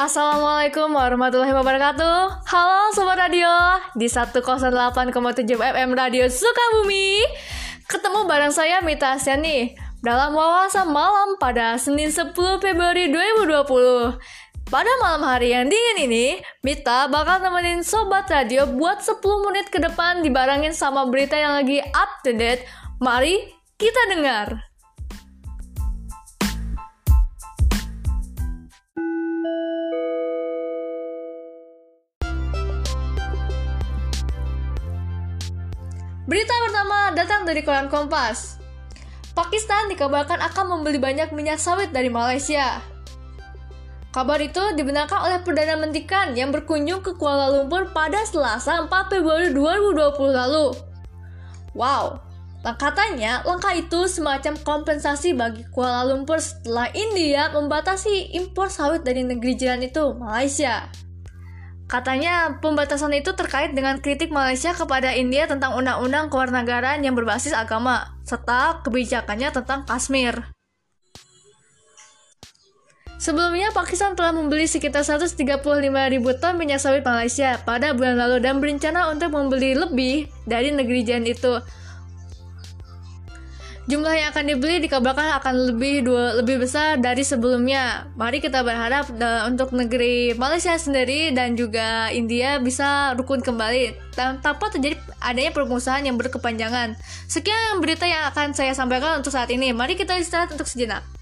Assalamualaikum warahmatullahi wabarakatuh. Halo Sobat Radio. Di 108,7 FM Radio Sukabumi. Ketemu bareng saya Mita Asyani Dalam wawasan malam pada Senin 10 Februari 2020 Pada malam hari yang dingin ini Mita bakal nemenin Sobat Radio buat 10 menit ke depan Dibarengin sama berita yang lagi up to date. Mari kita dengar Berita pertama datang dari koran Kompas. Pakistan dikabarkan akan membeli banyak minyak sawit dari Malaysia. Kabar itu dibenarkan oleh Perdana Menteri Khan yang berkunjung ke Kuala Lumpur pada Selasa 4 Februari 2020 lalu. Wow, katanya langkah itu semacam kompensasi bagi Kuala Lumpur setelah India membatasi impor sawit dari negeri jiran itu, Malaysia. Katanya pembatasan itu terkait dengan kritik Malaysia kepada India tentang undang-undang kewarganegaraan yang berbasis agama, serta kebijakannya tentang Kashmir. Sebelumnya, Pakistan telah membeli sekitar 135 ribu ton minyak sawit Malaysia pada bulan lalu dan berencana untuk membeli lebih dari negeri jiran itu Jumlah yang akan dibeli dikabarkan akan lebih dua lebih besar dari sebelumnya. Mari kita berharap uh, untuk negeri Malaysia sendiri dan juga India bisa rukun kembali tanpa terjadi adanya permusuhan yang berkepanjangan. Sekian berita yang akan saya sampaikan untuk saat ini. Mari kita istirahat untuk sejenak.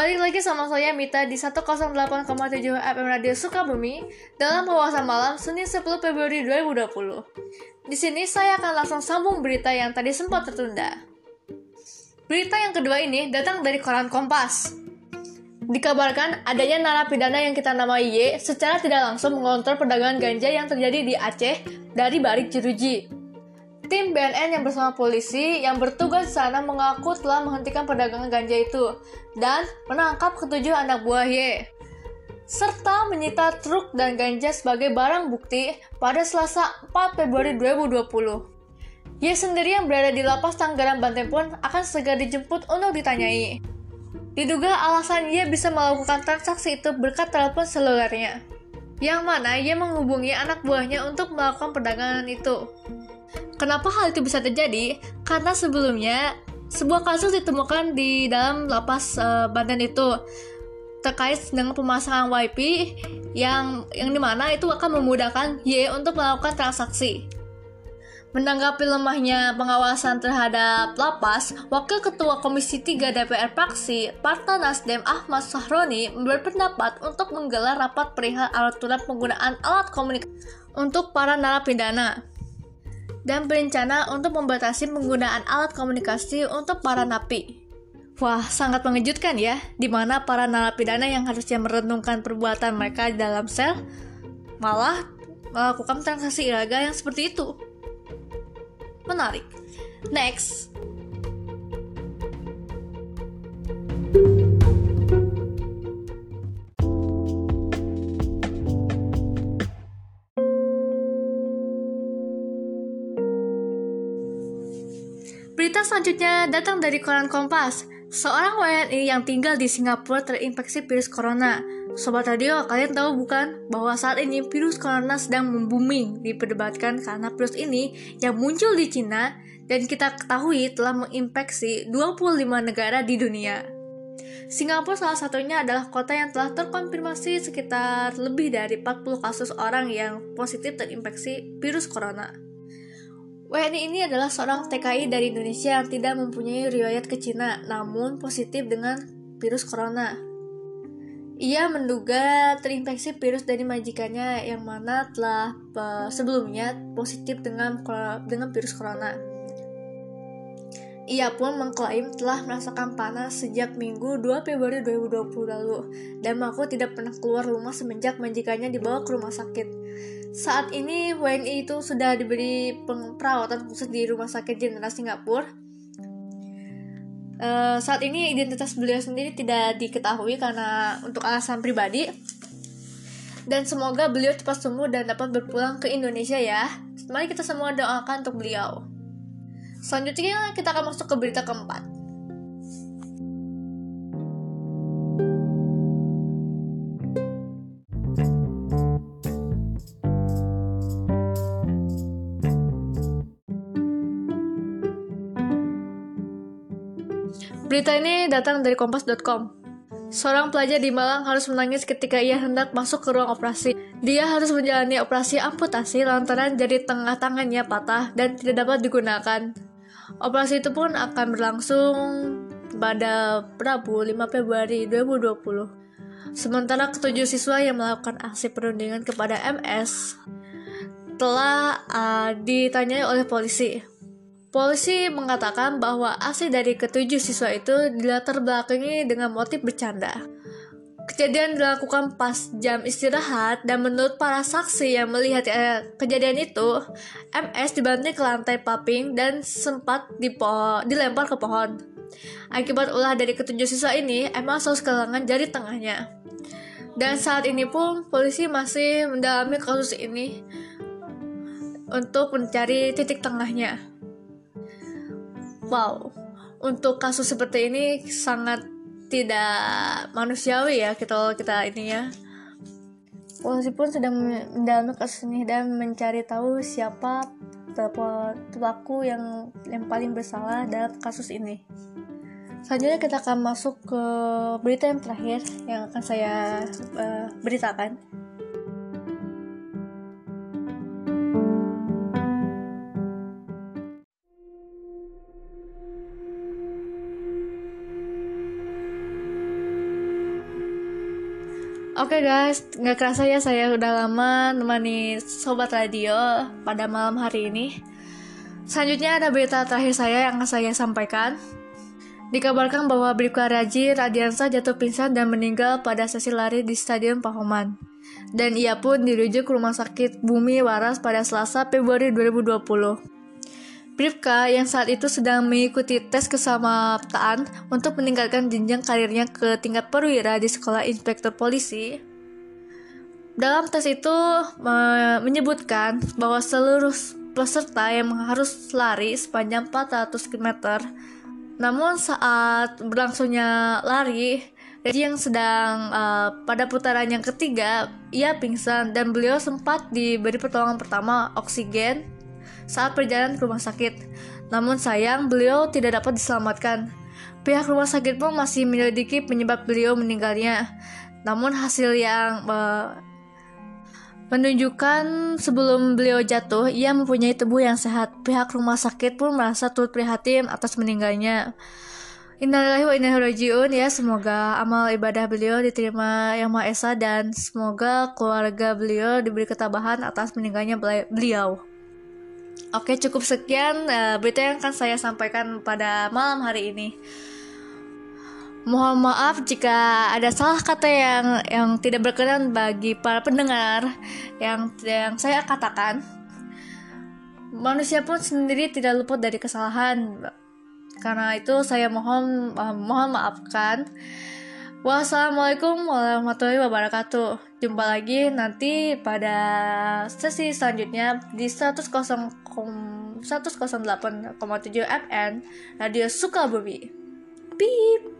Balik lagi sama saya Mita di 108,7 FM Radio Sukabumi dalam wawasan malam Senin 10 Februari 2020. Di sini saya akan langsung sambung berita yang tadi sempat tertunda. Berita yang kedua ini datang dari koran Kompas. Dikabarkan adanya narapidana yang kita namai Y secara tidak langsung mengontrol perdagangan ganja yang terjadi di Aceh dari Barik Jeruji. Tim BNN yang bersama polisi yang bertugas di sana mengaku telah menghentikan perdagangan ganja itu dan menangkap ketujuh anak buah Y serta menyita truk dan ganja sebagai barang bukti pada Selasa 4 Februari 2020. Y sendiri yang berada di lapas Tanggerang Banten pun akan segera dijemput untuk ditanyai. Diduga alasan Y bisa melakukan transaksi itu berkat telepon selulernya, yang mana ia menghubungi anak buahnya untuk melakukan perdagangan itu. Kenapa hal itu bisa terjadi? Karena sebelumnya sebuah kasus ditemukan di dalam lapas uh, Banten itu terkait dengan pemasangan WiFi yang yang di mana itu akan memudahkan Y untuk melakukan transaksi. Menanggapi lemahnya pengawasan terhadap lapas, Wakil Ketua Komisi 3 DPR Praksi, Partai Nasdem Ahmad Sahroni berpendapat untuk menggelar rapat perihal aturan penggunaan alat komunikasi untuk para narapidana dan berencana untuk membatasi penggunaan alat komunikasi untuk para napi. Wah, sangat mengejutkan ya, di mana para narapidana yang harusnya merenungkan perbuatan mereka di dalam sel malah melakukan transaksi ilegal yang seperti itu. Menarik. Next. Berita selanjutnya datang dari koran Kompas. Seorang WNI yang tinggal di Singapura terinfeksi virus corona. Sobat radio, kalian tahu bukan bahwa saat ini virus corona sedang membuming diperdebatkan karena virus ini yang muncul di Cina dan kita ketahui telah menginfeksi 25 negara di dunia. Singapura salah satunya adalah kota yang telah terkonfirmasi sekitar lebih dari 40 kasus orang yang positif terinfeksi virus corona. WNI ini adalah seorang TKI dari Indonesia yang tidak mempunyai riwayat ke Cina, namun positif dengan virus corona. Ia menduga terinfeksi virus dari majikannya yang mana telah uh, sebelumnya positif dengan dengan virus corona. Ia pun mengklaim telah merasakan panas sejak Minggu 2 Februari 2020 lalu dan mengaku tidak pernah keluar rumah semenjak majikannya dibawa ke rumah sakit. Saat ini WNI itu sudah diberi perawatan khusus di Rumah Sakit Jenderal Singapura Uh, saat ini identitas beliau sendiri tidak diketahui karena untuk alasan pribadi. Dan semoga beliau cepat sembuh dan dapat berpulang ke Indonesia ya. Mari kita semua doakan untuk beliau. Selanjutnya kita akan masuk ke berita keempat. Berita ini datang dari kompas.com. Seorang pelajar di Malang harus menangis ketika ia hendak masuk ke ruang operasi. Dia harus menjalani operasi amputasi lantaran jari tengah tangannya patah dan tidak dapat digunakan. Operasi itu pun akan berlangsung pada Rabu 5 Februari 2020. Sementara ketujuh siswa yang melakukan aksi perundingan kepada MS telah uh, ditanyai oleh polisi. Polisi mengatakan bahwa aksi dari ketujuh siswa itu dilatar belakangi dengan motif bercanda. Kejadian dilakukan pas jam istirahat dan menurut para saksi yang melihat eh, kejadian itu, MS dibanting ke lantai paping dan sempat dilempar ke pohon. Akibat ulah dari ketujuh siswa ini, MS harus kehilangan jari tengahnya. Dan saat ini pun polisi masih mendalami kasus ini untuk mencari titik tengahnya. Wow, untuk kasus seperti ini sangat tidak manusiawi ya kita kita ini ya. Polisi pun sedang mendalami kasus ini dan mencari tahu siapa pelaku yang yang paling bersalah dalam kasus ini. Selanjutnya kita akan masuk ke berita yang terakhir yang akan saya uh, beritakan. Oke okay guys, nggak kerasa ya saya udah lama nemani sobat radio pada malam hari ini. Selanjutnya ada berita terakhir saya yang akan saya sampaikan. Dikabarkan bahwa Bribka Raji Radiansa jatuh pingsan dan meninggal pada sesi lari di Stadion Pahoman. Dan ia pun dirujuk ke Rumah Sakit Bumi Waras pada Selasa Februari 2020. Bripka yang saat itu sedang mengikuti tes kesamaptaan untuk meningkatkan jenjang karirnya ke tingkat perwira di sekolah inspektur polisi. Dalam tes itu menyebutkan bahwa seluruh peserta yang harus lari sepanjang 400 km. Namun saat berlangsungnya lari, Reggie yang sedang uh, pada putaran yang ketiga, ia pingsan dan beliau sempat diberi pertolongan pertama oksigen saat perjalanan ke rumah sakit. Namun sayang, beliau tidak dapat diselamatkan. Pihak rumah sakit pun masih menyelidiki penyebab beliau meninggalnya. Namun hasil yang uh, menunjukkan sebelum beliau jatuh, ia mempunyai tubuh yang sehat. Pihak rumah sakit pun merasa turut prihatin atas meninggalnya. Innalillahi wa inna rajiun ya semoga amal ibadah beliau diterima yang Maha Esa dan semoga keluarga beliau diberi ketabahan atas meninggalnya beliau. Oke, cukup sekian uh, berita yang akan saya sampaikan pada malam hari ini. Mohon maaf jika ada salah kata yang yang tidak berkenan bagi para pendengar yang yang saya katakan. Manusia pun sendiri tidak luput dari kesalahan. Karena itu saya mohon uh, mohon maafkan. Wassalamualaikum warahmatullahi wabarakatuh. Jumpa lagi nanti pada sesi selanjutnya di 108,7 FN Radio Sukabumi. Beep.